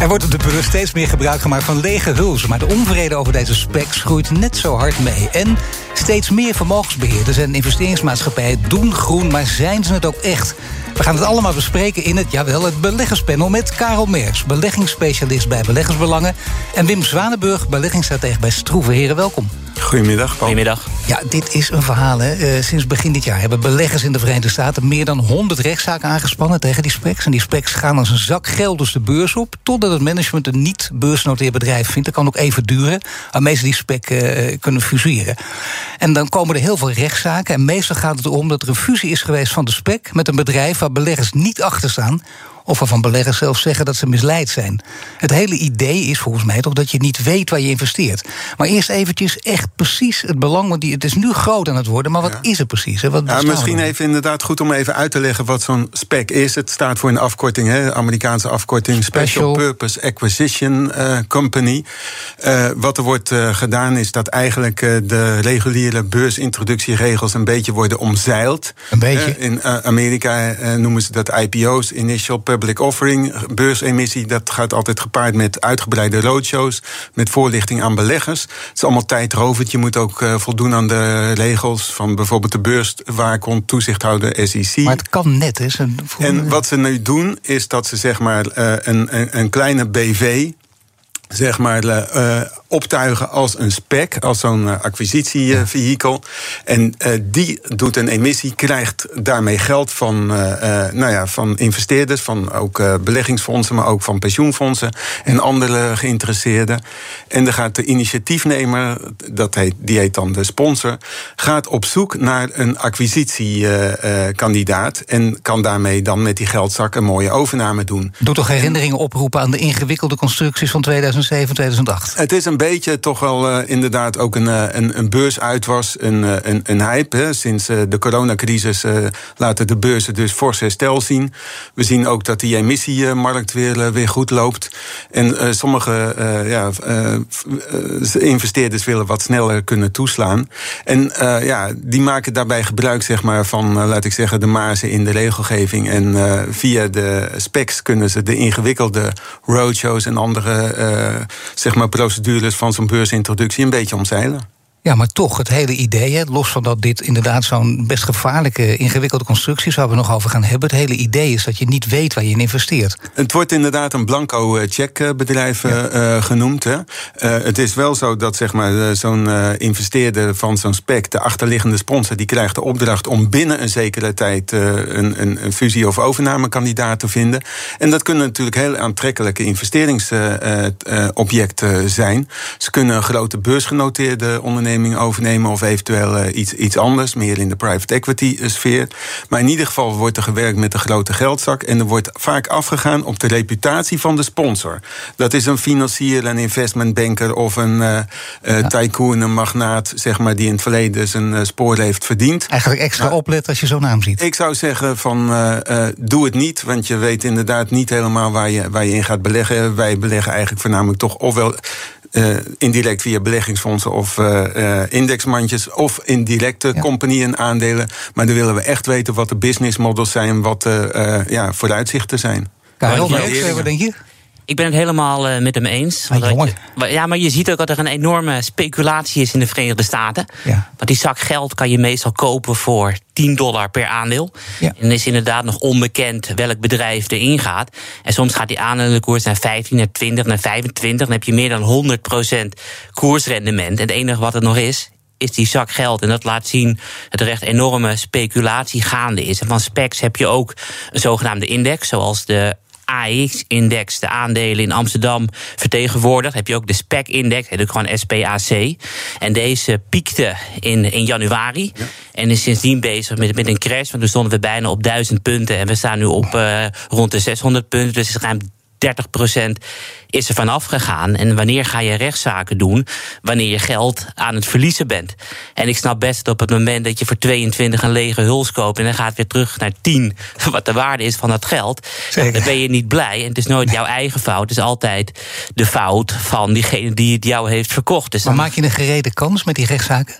Er wordt op de beurs steeds meer gebruik gemaakt van lege hulzen. Maar de onvrede over deze specs groeit net zo hard mee. En steeds meer vermogensbeheerders en investeringsmaatschappijen doen groen, maar zijn ze het ook echt? We gaan het allemaal bespreken in het, jawel, het beleggerspanel met Karel Merks, beleggingsspecialist bij Beleggersbelangen. En Wim Zwanenburg, beleggingsstratege bij Stroeven. Heren, welkom. Goedemiddag, Paul. Goedemiddag. Ja, dit is een verhaal. Hè. Eh, sinds begin dit jaar hebben beleggers in de Verenigde Staten meer dan 100 rechtszaken aangespannen tegen die specs. En die specs gaan als een zak geld dus de beurs op, het management een niet beursnoteerd bedrijf vindt. Dat kan ook even duren, ze die spec eh, kunnen fuseren. En dan komen er heel veel rechtszaken. En meestal gaat het erom dat er een fusie is geweest van de spec met een bedrijf waar beleggers niet achter staan of waarvan beleggers zelfs zeggen dat ze misleid zijn. Het hele idee is volgens mij toch dat je niet weet waar je investeert. Maar eerst eventjes echt precies het belang, want die, het is nu groot aan het worden, maar wat is het precies? Hè? Wat ja, misschien even inderdaad goed om even uit te leggen wat zo'n SPAC is. Het staat voor een afkorting, hè, Amerikaanse afkorting Special, Purpose Acquisition uh, Company. Uh, wat er wordt uh, gedaan is dat eigenlijk de reguliere beursintroductieregels een beetje worden omzeild. Een beetje. in Amerika noemen ze dat IPO's, Initial Public Offering, beursemissie. Dat gaat altijd gepaard met uitgebreide roadshows, met voorlichting aan beleggers. Het is allemaal tijdrovend. Je moet ook voldoen aan de regels van bijvoorbeeld de beurs waar komt toezichthouder SEC. Maar het kan net, hè? En wat ze nu doen, is dat ze zeg maar een, een, een kleine BV zeg maar, uh, optuigen als een spec, als zo'n uh, acquisitievehikel. En uh, die doet een emissie, krijgt daarmee geld van, nou ja, van investeerders, van ook beleggingsfondsen, maar ook van pensioenfondsen en andere geïnteresseerden. En dan gaat de initiatiefnemer, dat heet, die heet dan de sponsor, gaat op zoek naar een acquisitiekandidaat en kan daarmee dan met die geldzak een mooie overname doen. Doe toch herinneringen oproepen aan de ingewikkelde constructies van 2000 2007, 2008. Het is een beetje toch wel uh, inderdaad ook een, uh, een, een beursuitwas, een, uh, een, een hype. Sinds de coronacrisis laten de beurzen dus fors herstel zien. We zien ook dat die emissiemarkt weer, weer goed loopt. En sommige ja, investeerders willen wat sneller kunnen toeslaan. En ja, die maken daarbij gebruik zeg maar, van, laat ik zeggen, de mazen in de regelgeving. En via de specs kunnen ze de ingewikkelde roadshows en andere eh, zeg maar procedures van zo'n beursintroductie een beetje omzeilen. Ja, maar toch, het hele idee, hè, los van dat dit inderdaad zo'n best gevaarlijke, ingewikkelde constructie is waar we nog over gaan hebben. Het hele idee is dat je niet weet waar je in investeert. Het wordt inderdaad een blanco eh, checkbedrijf ja. uh, genoemd. Hè. Uh, het is wel zo dat zeg maar, zo'n investeerder van zo'n spec, de achterliggende sponsor, die krijgt de opdracht om binnen een zekere tijd een, een, een, fusie- of overnamekandidaat te vinden. En dat kunnen natuurlijk heel aantrekkelijke investeringsobjecten zijn. Ze kunnen een grote beursgenoteerde onderneming overnemen of eventueel uh, iets, iets anders, meer in de private equity eh, sfeer. Maar in ieder geval wordt er gewerkt met een grote geldzak en er wordt vaak afgegaan op de reputatie van de sponsor. Dat is een financier, een investmentbanker of een uh, ja. tycoon, een magnaat, zeg maar, die in het verleden zijn spoor heeft verdiend. Eigenlijk extra nou, opletten als je zo'n naam ziet. Ik zou zeggen van doe het niet, want je weet inderdaad niet helemaal waar je, waar je in gaat beleggen. Wij beleggen eigenlijk voornamelijk toch ofwel uh, indirect via beleggingsfondsen of uh, uh, indexmandjes of indirecte ja. compagnieën aandelen. Maar dan willen we echt weten wat de business models zijn, wat de ja, vooruitzichten zijn. Karel, wat denk je? Ik ben het helemaal uh, met hem eens. Ah, je, ja, maar je ziet ook dat er een enorme speculatie is in de Verenigde Staten. Ja. Want die zak geld kan je meestal kopen voor 10 dollar per aandeel. Ja. En is inderdaad nog onbekend welk bedrijf erin gaat. En soms gaat die aandelenkoers naar 15, naar 20, naar 25. Dan heb je meer dan 100% koersrendement. En het enige wat er nog is, is die zak geld. En dat laat zien dat er echt enorme speculatie gaande is. En van specs heb je ook een zogenaamde index, zoals de AX-index, de aandelen in Amsterdam vertegenwoordigd. Heb je ook de SPEC-index, heet ook gewoon SPAC. En deze piekte in, in januari. Ja. En is sindsdien bezig met, met een crash. Want toen stonden we bijna op 1000 punten. En we staan nu op uh, rond de 600 punten. Dus het is ruim 30% is er vanaf gegaan. En wanneer ga je rechtszaken doen? Wanneer je geld aan het verliezen bent. En ik snap best dat op het moment dat je voor 22 een lege huls koopt... en dan gaat het weer terug naar 10, wat de waarde is van dat geld... dan ben je niet blij. En het is nooit jouw eigen fout. Het is altijd de fout van diegene die het jou heeft verkocht. Dus maar maak je een gerede kans met die rechtszaken?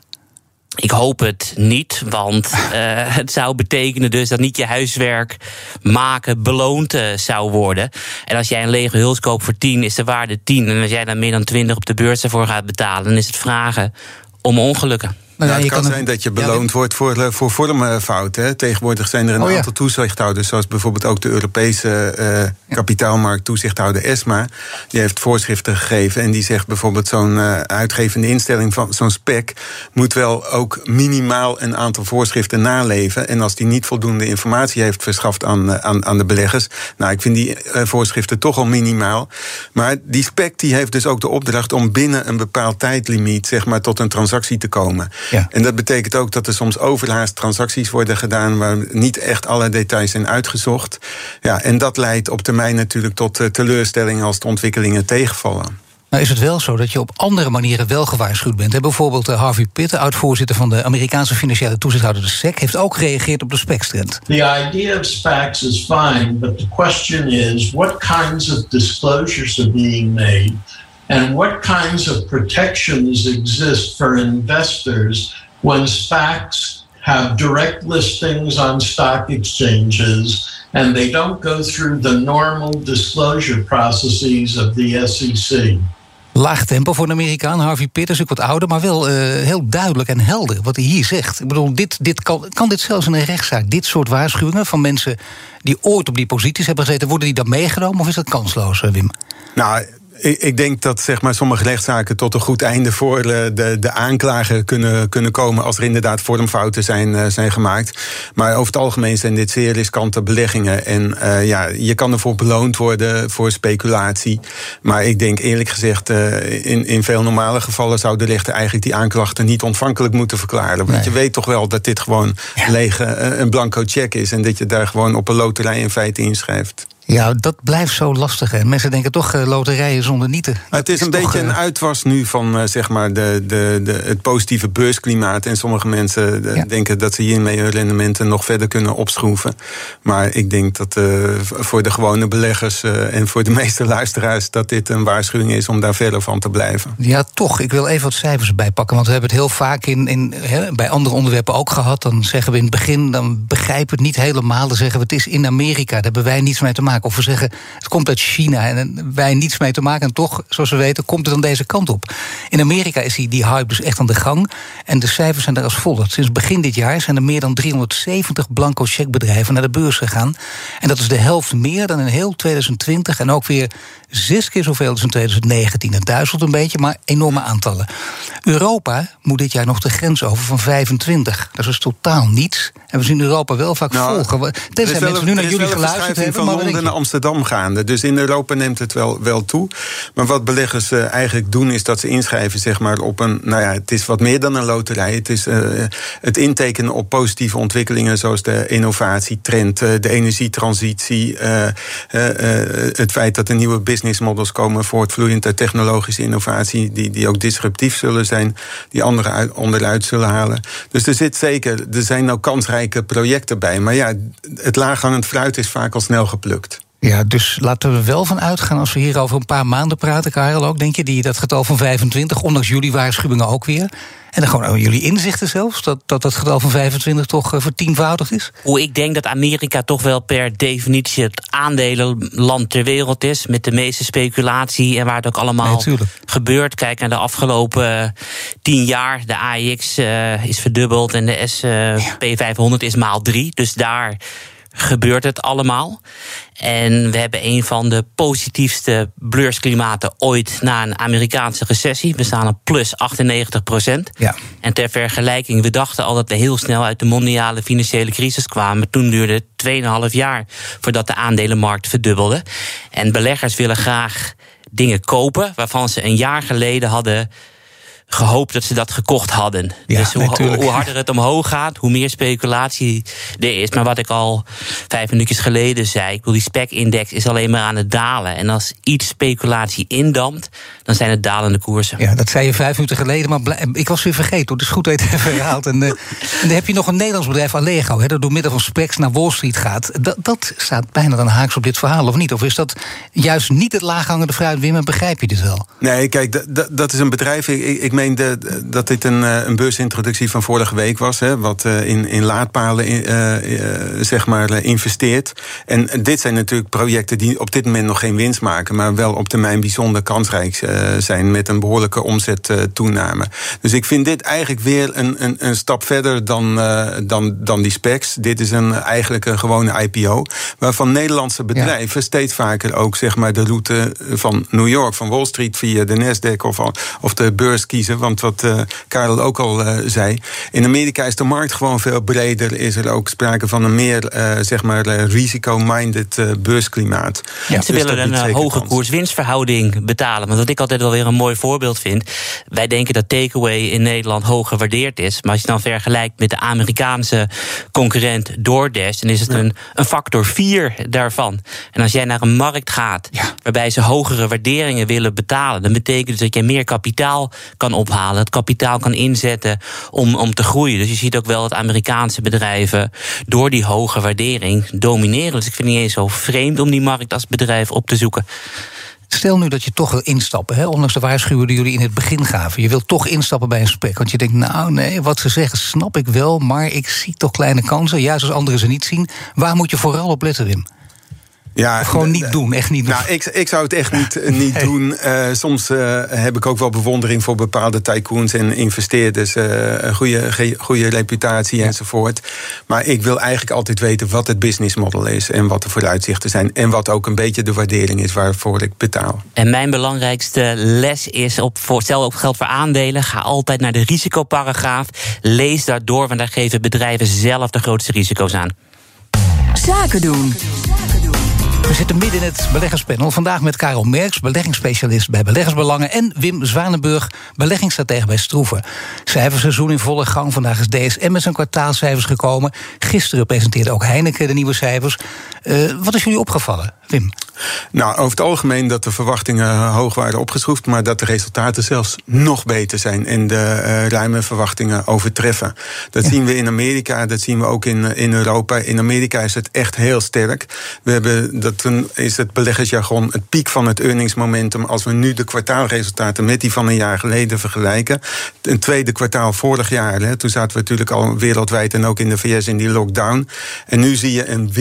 Ik hoop het niet, want uh, het zou betekenen dus dat niet je huiswerk maken beloond uh, zou worden. En als jij een lege huls koopt voor 10, is de waarde 10. En als jij dan meer dan 20 op de beurs ervoor gaat betalen, dan is het vragen om ongelukken. Nou, ja, het kan, zijn dat je beloond wordt voor, eh, voor vormfouten. Tegenwoordig zijn er een oh, aantal toezichthouders, zoals bijvoorbeeld ook de Europese uh, kapitaalmarkttoezichthouder ESMA. Die heeft voorschriften gegeven en die zegt bijvoorbeeld zo'n uh, uitgevende instelling van zo'n spec moet wel ook minimaal een aantal voorschriften naleven. En als die niet voldoende informatie heeft verschaft aan, aan, aan de beleggers, nou, ik vind die voorschriften toch al minimaal. Maar die spec die heeft dus ook de opdracht om binnen een bepaald tijdlimiet, zeg maar, tot een transactie te komen. Ja. En dat betekent ook dat er soms overhaast transacties worden gedaan waar niet echt alle details zijn uitgezocht. Ja, en dat leidt op termijn natuurlijk tot eh, teleurstellingen als de ontwikkelingen tegenvallen. Nou is het wel zo dat je op andere manieren wel gewaarschuwd bent. Bijvoorbeeld eh, Harvey Pitt, oud-voorzitter van de Amerikaanse financiële toezichthouder de SEC, heeft ook gereageerd op de SPACs-trend. The idea of SPACs is fine, but the question is what kinds of disclosures are being made and what kinds of protections exist for investors when SPACs have direct listings on stock exchanges and they don't go through the normal disclosure processes of the SEC. Laag tempo voor een Amerikaan. Harvey Pitt is ook wat ouder, maar wel uh, heel duidelijk en helder wat hij hier zegt. Ik bedoel, dit, dit kan, kan dit zelfs in een rechtszaak? Dit soort waarschuwingen van mensen die ooit op die posities hebben gezeten, worden die dan meegenomen of is dat kansloos, eh, Wim? Nou, ik, ik, denk dat zeg maar, sommige rechtszaken tot een goed einde voor de, de aanklager kunnen, kunnen komen als er inderdaad vormfouten zijn, uh, zijn gemaakt. Maar over het algemeen zijn dit zeer riskante beleggingen. En uh, ja, je kan ervoor beloond worden voor speculatie. Maar ik denk eerlijk gezegd, uh, in, in veel normale gevallen zou de rechter eigenlijk die aanklachten niet ontvankelijk moeten verklaren. Want je weet toch wel dat dit gewoon ja. lege, een blanco check is. En dat je daar gewoon op een loterij in feite inschrijft. Ja, dat blijft zo lastig. Hè. Mensen denken toch uh, loterijen zonder nieten. het is, een beetje een uitwas nu van uh, zeg maar de, de, de, het positieve beursklimaat. En sommige mensen ja. denken dat ze hiermee hun rendementen nog verder kunnen opschroeven. Maar ik denk dat voor de gewone beleggers en voor de meeste luisteraars... dat dit een waarschuwing is om daar verder van te blijven. Ja, toch. Ik wil even wat cijfers bijpakken. Want we hebben het heel vaak in, in, hè, bij andere onderwerpen ook gehad. Dan zeggen we in het begin, dan begrijpen we het niet helemaal. Dan zeggen we het is in Amerika, daar hebben wij niets mee te maken. Of we zeggen het komt uit China en wij niets mee te maken. En toch, zoals we weten, komt het dan deze kant op. In Amerika is die, die hype dus echt aan de gang. En de cijfers zijn daar als volgt. Sinds begin dit jaar zijn er meer dan 370 blanco checkbedrijven naar de beurs gegaan. En dat is de helft meer dan in heel 2020. En ook weer zes keer zoveel als in 2019. Het duizelt een beetje, maar enorme aantallen. Europa moet dit jaar nog de grens over van 25. Dat is dus totaal niets. En we zien Europa wel vaak nou, volgen. Tenzij mensen nu naar jullie geluisterd hebben. Londen naar Amsterdam gaande. Dus in Europa neemt het wel, wel toe. Maar wat beleggers uh, eigenlijk doen, is dat ze inschrijven zeg maar, op een. Nou ja, het is wat meer dan een loterij. Het is uh, het intekenen op positieve ontwikkelingen, zoals de innovatietrend, uh, de energietransitie. het feit dat er nieuwe business models komen voortvloeiend uit technologische innovatie, die, die ook disruptief zullen zijn, die anderen uit, onderuit zullen halen. Dus er zit zeker, er zijn ook kansrijke projecten bij. Maar ja, het laaghangend fruit is vaak al snel geplukt. Ja, dus laten we wel van uitgaan als we hier over een paar maanden praten, Karel ook, denk je, die dat getal van 25, ondanks jullie waarschuwingen ook weer. En dan gewoon jullie inzichten zelfs, dat dat, dat getal van 25 toch uh, vertienvoudigd is? Hoe ik denk dat Amerika toch wel per definitie het aandelenland ter wereld is. Met de meeste speculatie en waar het ook allemaal nee, gebeurt. Kijk naar de afgelopen tien jaar. De AIX uh, is verdubbeld en de SP500 is maal drie. Dus daar gebeurt het allemaal. En we hebben een van de positiefste beursklimaten ooit na een Amerikaanse recessie. We staan op plus 98 procent. Ja. En ter vergelijking, we dachten al dat we heel snel uit de mondiale financiële crisis kwamen. Toen duurde het 2,5 jaar voordat de aandelenmarkt verdubbelde. En beleggers willen graag dingen kopen waarvan ze een jaar geleden hadden gehoopt dat ze dat gekocht hadden. Ja, dus hoe, natuurlijk. hoe harder het omhoog gaat, hoe meer speculatie er is. Maar wat ik al vijf minuutjes geleden zei, ik bedoel, die spec-index is alleen maar aan het dalen. En als iets speculatie indampt, dan zijn het dalende koersen. Ja, dat zei je vijf minuten geleden, maar ik was weer vergeten. hoor. Het is goed dat je het even herhaalt. En, eh, en dan heb je nog een Nederlands bedrijf, Allego, hè, dat door middel van specs naar Wall Street gaat. Dat, dat staat bijna dan haaks op dit verhaal, of niet? Of is dat juist niet het laaghangende fruit, Wim? En begrijp je dit wel? Nee, kijk, dat- is een bedrijf. Ik, ik- ik meen de- dat dit een, eh, een beursintroductie van vorige week was. Hè, wat eh, in, in laadpalen in, eh, zeg maar, investeert. En dit zijn natuurlijk projecten die op dit moment nog geen winst maken. maar wel op termijn bijzonder kansrijk zijn. met een behoorlijke omzettoename. dus ik vind dit eigenlijk weer een, een, een stap verder dan, dan, dan die specs. Dit is een, eigenlijk een gewone IPO. Waarvan Nederlandse bedrijven steeds vaker ook zeg maar, de route van New York, van Wall Street via de Nasdaq of, of de beurs kiezen. Want wat eh, Karel ook al eh, zei, in Amerika is de markt gewoon veel breder. Is er ook sprake van een meer eh, zeg maar, risico-minded beursklimaat. Ja, ze Dus willen een hoge koers-winstverhouding betalen. Maar wat ik altijd wel weer een mooi voorbeeld vind. Wij denken dat takeaway in Nederland hoog gewaardeerd is. Maar als je dan vergelijkt met de Amerikaanse concurrent DoorDash, dan is het een, een factor 4 daarvan. En als jij naar een markt gaat Ja. waarbij ze hogere waarderingen willen betalen, dan betekent dus dat je meer kapitaal kan ophalen. Het kapitaal kan inzetten om, om te groeien. Dus je ziet ook wel dat Amerikaanse bedrijven door die hoge waardering domineren. Dus ik vind het niet eens zo vreemd om die markt als bedrijf op te zoeken. Stel nu dat je toch wil instappen, hè, ondanks de waarschuwing die jullie in het begin gaven. Je wilt toch instappen bij een spec. Want je denkt, nou nee, wat ze zeggen snap ik wel, maar ik zie toch kleine kansen. Juist als anderen ze niet zien. Waar moet je vooral op letten, Wim? Ja, Of gewoon niet doen, echt niet doen. Nou, ik, ik zou het echt niet, niet doen. Eh, soms eh, heb ik ook wel bewondering voor bepaalde tycoons en investeerders. eh, een goede, ge- goede reputatie enzovoort. Maar ik wil eigenlijk altijd weten wat het businessmodel is. En wat de vooruitzichten zijn. En wat ook een beetje de waardering is waarvoor ik betaal. En mijn belangrijkste les is, op, voor, stel ook geldt voor aandelen, ga altijd naar de risicoparagraaf. Lees daar door, want daar geven bedrijven zelf de grootste risico's aan. Zaken doen. We zitten midden in het beleggerspanel. Vandaag met Karel Merks, beleggingsspecialist bij Beleggersbelangen. En Wim Zwanenburg, beleggingsstratege bij Stroeven. Cijferseizoen in volle gang. Vandaag is DSM met zijn kwartaalcijfers gekomen. Gisteren presenteerde ook Heineken de nieuwe cijfers. Eh, wat is jullie opgevallen, Wim? Nou, over het algemeen dat de verwachtingen hoog waren opgeschroefd, maar dat de resultaten zelfs nog beter zijn en de eh, ruime verwachtingen overtreffen. Dat zien we in Amerika, dat zien we ook in, in Europa. In Amerika is het echt heel sterk. We hebben, dat een- is het beleggersjargon, het piek van het earningsmomentum. Als we nu de kwartaalresultaten met die van een jaar geleden vergelijken. Een tweede kwartaal vorig jaar, hè, toen zaten we natuurlijk al wereldwijd en ook in de VS in die lockdown. En nu zie je een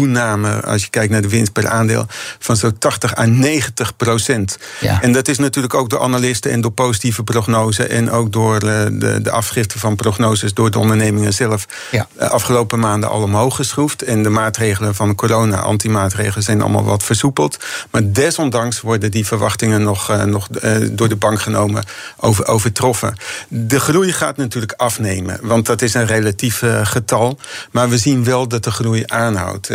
winsttoename, als je kijkt naar de winst per aandeel, van zo'n 80 à 90 procent. Ja. En dat is natuurlijk ook door analisten en door positieve prognose. En ook door eh, de, de afgifte van prognoses door de ondernemingen zelf. Ja. eh, afgelopen maanden al omhoog geschroefd. En de maatregelen van corona, antimaatregelen, zijn allemaal wat versoepeld. Maar desondanks worden die verwachtingen nog, eh, nog door de bank genomen over, overtroffen. De groei gaat natuurlijk afnemen, want dat is een relatief getal. Maar we zien wel dat de groei aanhoudt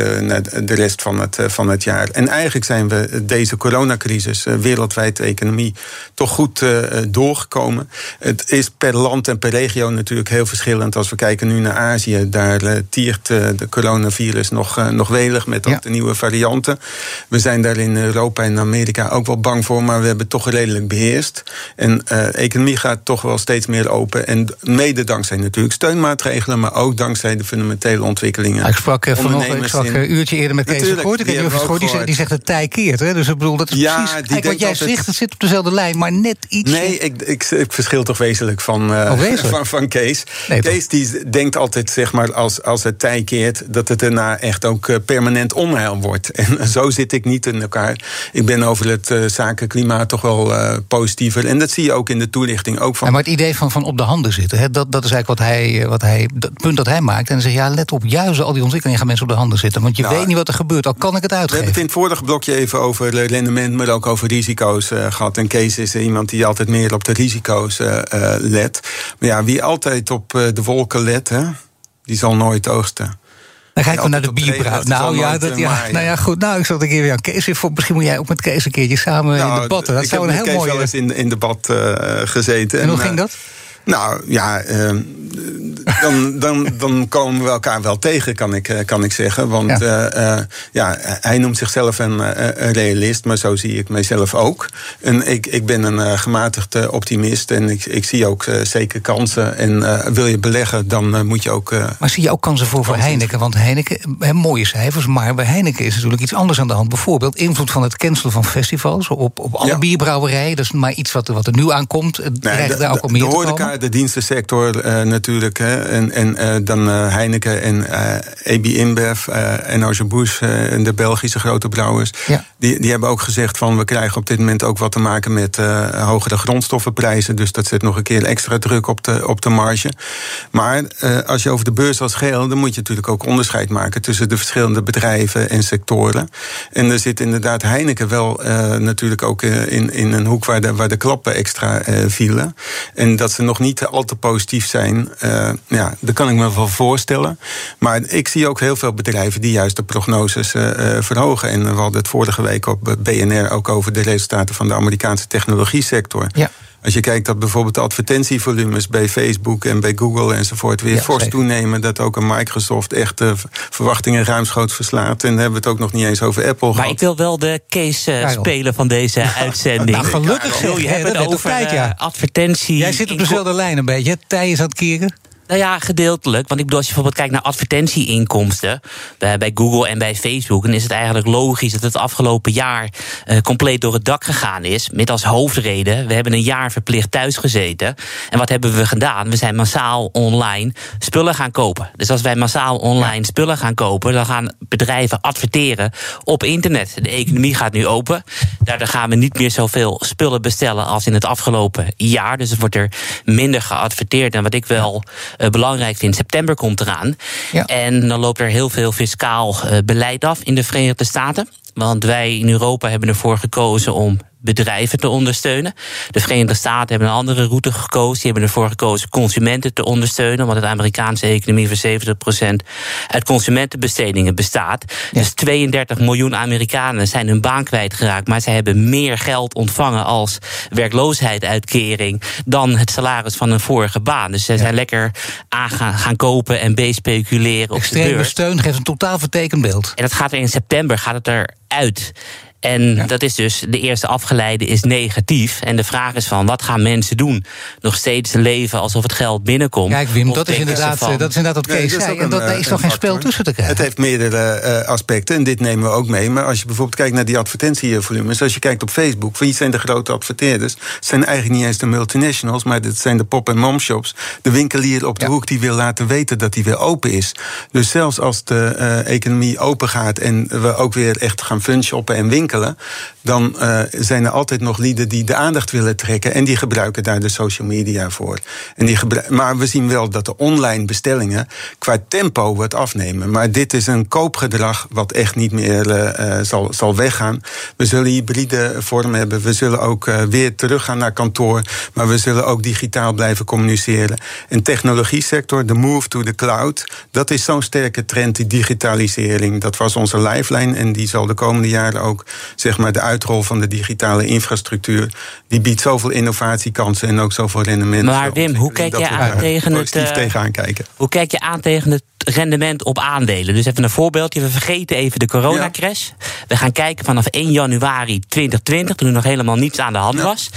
de rest van het, eh, van het jaar. En eigenlijk zijn we deze coronacrisis, eh, wereldwijd de economie, toch goed eh, doorgekomen. Het is per land en per regio natuurlijk heel verschillend. Als we kijken nu naar Azië, daar eh, tiert eh, de coronavirus nog, eh, nog welig met Ja. de nieuwe varianten. We zijn daar in Europa en Amerika ook wel bang voor, maar we hebben het toch redelijk beheerst. En eh, de economie gaat toch wel steeds meer open. En mede dankzij natuurlijk steunmaatregelen, maar ook dankzij de fundamentele ontwikkelingen. Ik sprak vanochtend, ik Ondernemers sprak in- eh, een uurtje eerder met Kees Verkooyd. Ik of je gehoord, die, zegt, die zegt het tij keert. Hè? Dus ik bedoel, dat is Ja, precies eigenlijk wat jij zegt. Het zit op dezelfde lijn, maar net iets... Nee, ik, ik, ik verschil toch wezenlijk van, eh, Oh, wezenlijk? van, van Kees. Nee? Kees die denkt altijd, zeg maar, als, als het tij keert... dat het daarna echt ook eh, permanent onheil wordt. En zo zit ik niet in elkaar. Ik ben over het eh, zakenklimaat toch wel eh, positiever. En dat zie je ook in de toelichting. Ook van Ja, maar het idee van, van op de handen zitten, hè, dat, dat is eigenlijk wat hij, eh, wat hij, het punt dat hij maakt. En dan zeg je, ja, let op, juist al die ontwikkelingen gaan mensen op de handen zitten. Want je Nou, weet niet wat er gebeurt, al kan ik het We hebben het uitgeven. in het vorige blokje even over rendement, maar ook over risico's eh, gehad. En Kees is iemand die altijd meer op de risico's eh, eh, let. Maar ja, wie altijd op de wolken let, hè, die zal nooit oogsten. Dan ga ik Ja, naar de regen, dat Nou ja, dat, ja, nou ja, goed. Nou, ik zat een keer weer aan Kees. weer voor. Misschien moet jij ook met Kees een keertje samen in Nou, debatten. Dat ik zou heb een heel Kees mooie... wel eens in, in debat gezeten. En hoe ging dat? Nou ja, eh, dan, dan, dan komen we elkaar wel tegen, kan ik, eh, kan ik zeggen. Want Ja. ja. ja, hij noemt zichzelf een, eh, een realist, maar zo zie ik mijzelf ook. En ik, ik ben een eh, gematigd eh, optimist en ik, ik zie ook eh, zeker kansen. En eh, wil je beleggen, dan eh, moet je ook. eh, Maar zie je ook kansen voor, voor. Heineken? Want Heineken, hè, mooie cijfers, maar bij Heineken is natuurlijk iets anders aan de hand. Bijvoorbeeld invloed van het cancelen van festivals op, op alle Ja. bierbrouwerijen. Dat is maar iets wat, er- wat er nu aankomt. Het Nee, de, daar ook al meer de dienstensector eh, natuurlijk. Hè, en en eh, dan eh, Heineken en eh AB InBev eh, en Anheuser-Busch... eh, en de Belgische grote brouwers... Ja. Die, die hebben ook gezegd van... we krijgen op dit moment ook wat te maken met eh, hogere grondstoffenprijzen. Dus dat zet nog een keer extra druk op de, op de marge. Maar eh, als je over de beurs als geheel... dan moet je natuurlijk ook onderscheid maken... tussen de verschillende bedrijven en sectoren. En er zit inderdaad Heineken wel eh, natuurlijk ook eh, in, in een hoek... waar de, waar de klappen extra eh, vielen. En dat ze nog niet al te positief zijn... eh, ja, dat kan ik me wel voorstellen. Maar ik zie ook heel veel bedrijven... die juist de prognoses eh, eh, verhogen. En we hadden het vorige week op BNR ook over de resultaten... van de Amerikaanse technologiesector. Ja. Als je kijkt dat bijvoorbeeld de advertentievolumes bij Facebook en bij Google enzovoort weer Ja, fors zeker. toenemen, dat ook een Microsoft echt de verwachtingen ruimschoots verslaat. En dan hebben we het ook nog niet eens over Apple Maar gehad. ik wil wel de case eh, spelen van deze uitzending. Nou, gelukkig Wil zeg je hebben over tijd, ja. advertentie. Jij zit op dezelfde lijn een beetje. Tij is aan het keren. Nou ja, gedeeltelijk. Want ik bedoel, als je bijvoorbeeld kijkt naar advertentieinkomsten bij, bij Google en bij Facebook, dan is het eigenlijk logisch dat het afgelopen jaar eh, compleet door het dak gegaan is. Met als hoofdreden, we hebben een jaar verplicht thuis gezeten. En wat hebben we gedaan? We zijn massaal online spullen gaan kopen. Dus als wij massaal online spullen gaan kopen, dan gaan bedrijven adverteren op internet. De economie gaat nu open. Daardoor gaan we niet meer zoveel spullen bestellen als in het afgelopen jaar. Dus het wordt er minder geadverteerd. En wat ik wel eh, belangrijk vind, september komt eraan. Ja. En dan loopt er heel veel fiscaal eh, beleid af in de Verenigde Staten. Want wij in Europa hebben ervoor gekozen om bedrijven te ondersteunen. De Verenigde Staten hebben een andere route gekozen. Die hebben ervoor gekozen consumenten te ondersteunen. Want de Amerikaanse economie voor 70% uit consumentenbestedingen bestaat. Ja. Dus 32 miljoen Amerikanen zijn hun baan kwijtgeraakt. Maar zij hebben meer geld ontvangen als werkloosheidsuitkering dan het salaris van hun vorige baan. Dus zij zijn lekker aan gaan, gaan kopen en B-speculeren op de Extreme beurs. steun geeft een totaal vertekend beeld. En dat gaat er in september gaat het eruit. En dat is dus, de eerste afgeleide is negatief. En de vraag is van, wat gaan mensen doen? Nog steeds leven alsof het geld binnenkomt? Kijk, Wim, dat is, inderdaad, van- eh, dat is inderdaad wat Kees dat zei. En dat, daar eh, is nog een geen spel tussen te krijgen. Het heeft meerdere eh, aspecten en dit nemen we ook mee. Maar als je bijvoorbeeld kijkt naar die advertentievolumes, als je kijkt op Facebook, wie zijn de grote adverteerders? Het zijn eigenlijk niet eens de multinationals, maar het zijn de pop- en momshops. De winkelier op de Ja. hoek die wil laten weten dat die weer open is. Dus zelfs als de eh, economie open gaat en we ook weer echt gaan funshoppen en winkelen, enkele. Dan eh, zijn er altijd nog lieden die de aandacht willen trekken en die gebruiken daar de social media voor. En die maar we zien wel dat de online bestellingen qua tempo wat afnemen. Maar dit is een koopgedrag wat echt niet meer eh, eh, zal, zal weggaan. We zullen hybride vorm hebben. We zullen ook weer teruggaan naar kantoor. Maar we zullen ook digitaal blijven communiceren. En technologiesector, de move to the cloud, dat is zo'n sterke trend, die digitalisering. Dat was onze lifeline en die zal de komende jaren ook, zeg maar, de uitrol van de digitale infrastructuur. Die biedt zoveel innovatiekansen en ook zoveel rendement. Maar Wim, hoe kijk je aan tegen het, eh, tegenaan kijken. Hoe kijk je aan tegen het rendement op aandelen? Dus even een voorbeeldje. We vergeten even de coronacrash. We gaan kijken vanaf 1 januari 2020, toen er nog helemaal niets aan de hand Ja. was.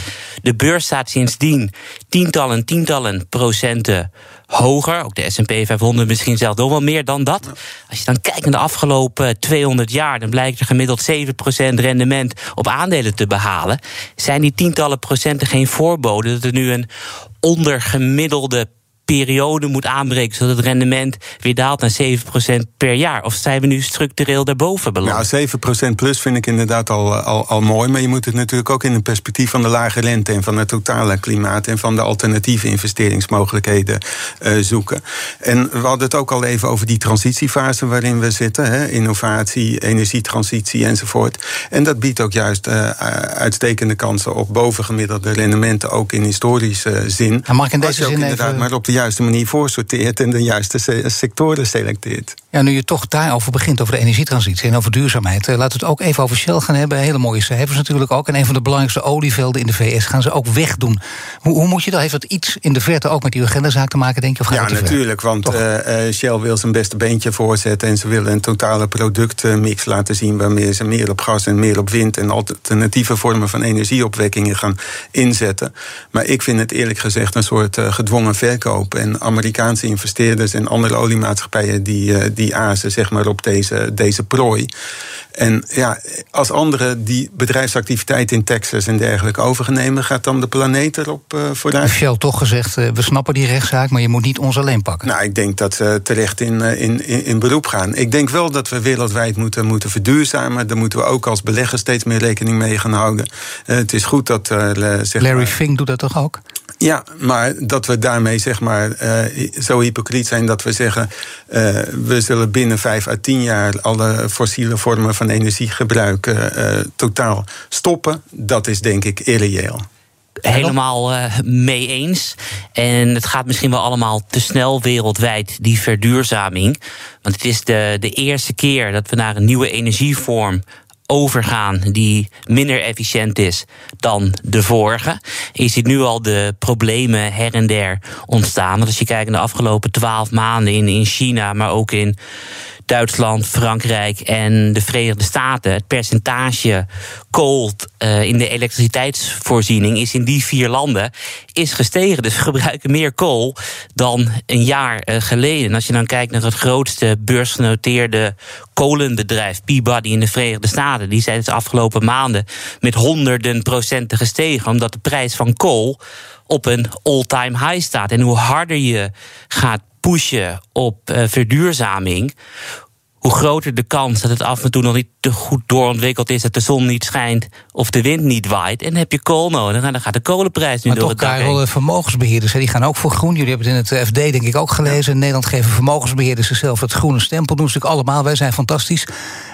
De beurs staat sindsdien tientallen, tientallen procenten hoger. Ook de S&P 500 misschien zelfs nog wel meer dan dat. Als je dan kijkt naar de afgelopen 200 jaar... dan blijkt er gemiddeld 7% rendement op aandelen te behalen. Zijn die tientallen procenten geen voorbode... dat er nu een ondergemiddelde periode moet aanbreken... zodat het rendement weer daalt naar 7% per jaar? Of zijn we nu structureel daarboven beland? Nou, 7% plus vind ik inderdaad al, al, al mooi. Maar je moet het natuurlijk ook in het perspectief van de lage rente en van het totale klimaat en van de alternatieve investeringsmogelijkheden eh, zoeken. En we hadden het ook al even over die transitiefase waarin we zitten: hè, innovatie, energietransitie enzovoort. En dat biedt ook juist eh, uitstekende kansen op bovengemiddelde rendementen, ook in historische zin. En mag ik in Als deze je ook zin inderdaad even- maar op de juiste manier voorsorteert en de juiste sectoren selecteert. Ja, nu je toch daarover begint, over de energietransitie en over duurzaamheid. laten we het ook even over Shell gaan hebben. Hele mooie cijfers natuurlijk ook. En een van de belangrijkste olievelden in de VS gaan ze ook wegdoen. Hoe, hoe moet je dat? Heeft dat iets in de verte ook met die agendazaak te maken, denk je? Of gaat ja, natuurlijk. Want Shell wil zijn beste beentje voorzetten en ze willen een totale productmix laten zien waarmee ze meer op gas en meer op wind en alternatieve vormen van energieopwekkingen gaan inzetten. Maar ik vind het eerlijk gezegd een soort uh, gedwongen verkoop. En Amerikaanse investeerders en andere oliemaatschappijen die, uh, die azen zeg maar, op deze, deze prooi. En ja, als anderen die bedrijfsactiviteit in Texas en dergelijke overnemen, gaat dan de planeet erop uh, vooruit? Shell toch gezegd, we snappen die rechtszaak, maar je moet niet ons alleen pakken. Nou, ik denk dat ze terecht in, in, in, in beroep gaan. Ik denk wel dat we wereldwijd moeten, moeten verduurzamen. Daar moeten we ook als beleggers steeds meer rekening mee gaan houden. het is goed dat. Larry Fink doet dat toch ook? Ja, maar dat we daarmee zeg maar uh, zo hypocriet zijn dat we zeggen... Uh, we zullen binnen vijf à tien jaar alle fossiele vormen van energiegebruik uh, totaal stoppen. Dat is denk ik irreëel helemaal mee eens. En het gaat misschien wel allemaal te snel wereldwijd, die verduurzaming. Want het is de, de eerste keer dat we naar een nieuwe energievorm overgaan die minder efficiënt is dan de vorige. Je ziet nu al de problemen her en der ontstaan. Want als je kijkt naar de afgelopen twaalf maanden in, in China, maar ook in Duitsland, Frankrijk en de Verenigde Staten. Het percentage kool uh, in de elektriciteitsvoorziening is in die vier landen is gestegen. Dus we gebruiken meer kool dan een jaar uh, geleden. En als je dan kijkt naar het grootste beursgenoteerde kolenbedrijf, Peabody in de Verenigde Staten, die zijn de afgelopen maanden met honderden procenten gestegen, omdat de prijs van kool op een all-time high staat. En hoe harder je gaat pushen op uh, verduurzaming, hoe groter de kans dat het af en toe nog niet te goed doorontwikkeld is, dat de zon niet schijnt of de wind niet waait. En dan heb je kool nodig en dan gaat de kolenprijs nu maar door toch, het dak Karel, de vermogensbeheerders die gaan ook voor groen. Jullie hebben het in het FD denk ik ook gelezen. In Nederland geven vermogensbeheerders zichzelf het groene stempel. Doen ze natuurlijk allemaal, wij zijn fantastisch.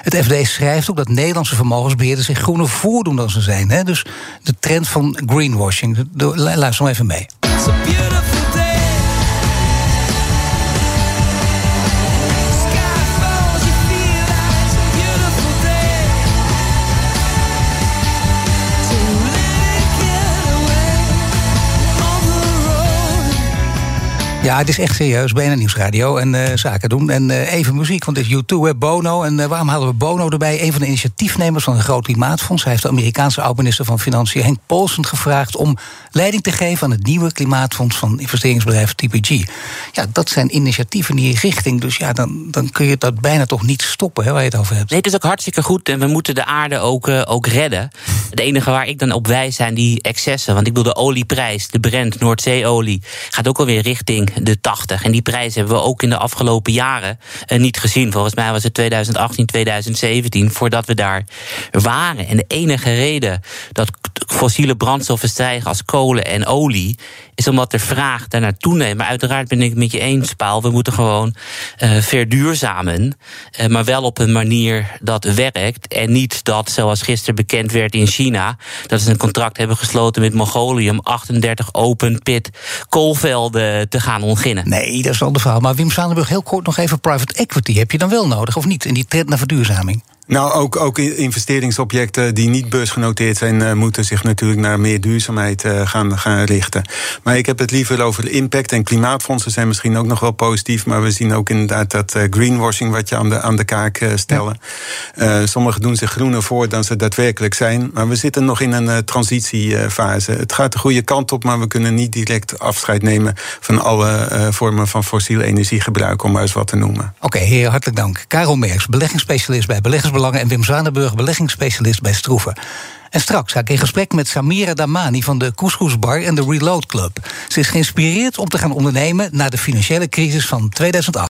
Het FD schrijft ook dat Nederlandse vermogensbeheerders zich groener voordoen dan ze zijn. Hè? Dus de trend van greenwashing. Luister maar even mee. Ja, het is echt serieus. BNN Nieuwsradio en uh, zaken doen. En uh, even muziek, want het is U2, Bono. En uh, waarom halen we Bono erbij? Een van de initiatiefnemers van het Groot Klimaatfonds. Hij heeft de Amerikaanse oud-minister van Financiën Henk Paulsen gevraagd... om leiding te geven aan het nieuwe klimaatfonds van investeringsbedrijf TPG. Ja, dat zijn initiatieven in die richting. Dus ja, dan, dan kun je dat bijna toch niet stoppen, hè, waar je het over hebt. Nee, het is ook hartstikke goed. En we moeten de aarde ook, ook redden. Het enige waar ik dan op wijs zijn die excessen. Want ik bedoel, de olieprijs, de Brent, Noordzeeolie... gaat ook alweer richting de 80. En die prijs hebben we ook in de afgelopen jaren uh, niet gezien. Volgens mij was het 2018, 2017 voordat we daar waren. En de enige reden dat fossiele brandstoffen stijgen als kolen en olie is omdat de vraag daarnaar toeneemt. Maar uiteraard ben ik het met je eens, Paul. We moeten gewoon uh, verduurzamen. Uh, maar wel op een manier dat werkt. En niet dat, zoals gisteren bekend werd in China, dat ze een contract hebben gesloten met Mongolië om 38 open pit koolvelden te gaan Nee, dat is al de verhaal. Maar Wim Zanenburg, heel kort nog even private equity. Heb je dan wel nodig of niet in die trend naar verduurzaming? Nou, ook, ook investeringsobjecten die niet beursgenoteerd zijn, uh, moeten zich natuurlijk naar meer duurzaamheid uh, gaan, gaan richten. Maar ik heb het liever over impact en klimaatfondsen zijn misschien ook nog wel positief. Maar we zien ook inderdaad dat uh, greenwashing wat je aan de, aan de kaak stellen. Ja. sommigen doen zich groener voor dan ze daadwerkelijk zijn. Maar we zitten nog in een transitiefase. Het gaat de goede kant op, maar we kunnen niet direct afscheid nemen van alle vormen van fossiele energiegebruik, om maar eens wat te noemen. Oké, okay, heer, hartelijk dank. Karel Merks, beleggingsspecialist bij Beleggers en Wim Zanenburg, beleggingsspecialist bij Stroeven. En straks ga ik in gesprek met Samira Damani van de Couscous Bar en de Reload Club. Ze is geïnspireerd om te gaan ondernemen na de financiële crisis van 2008.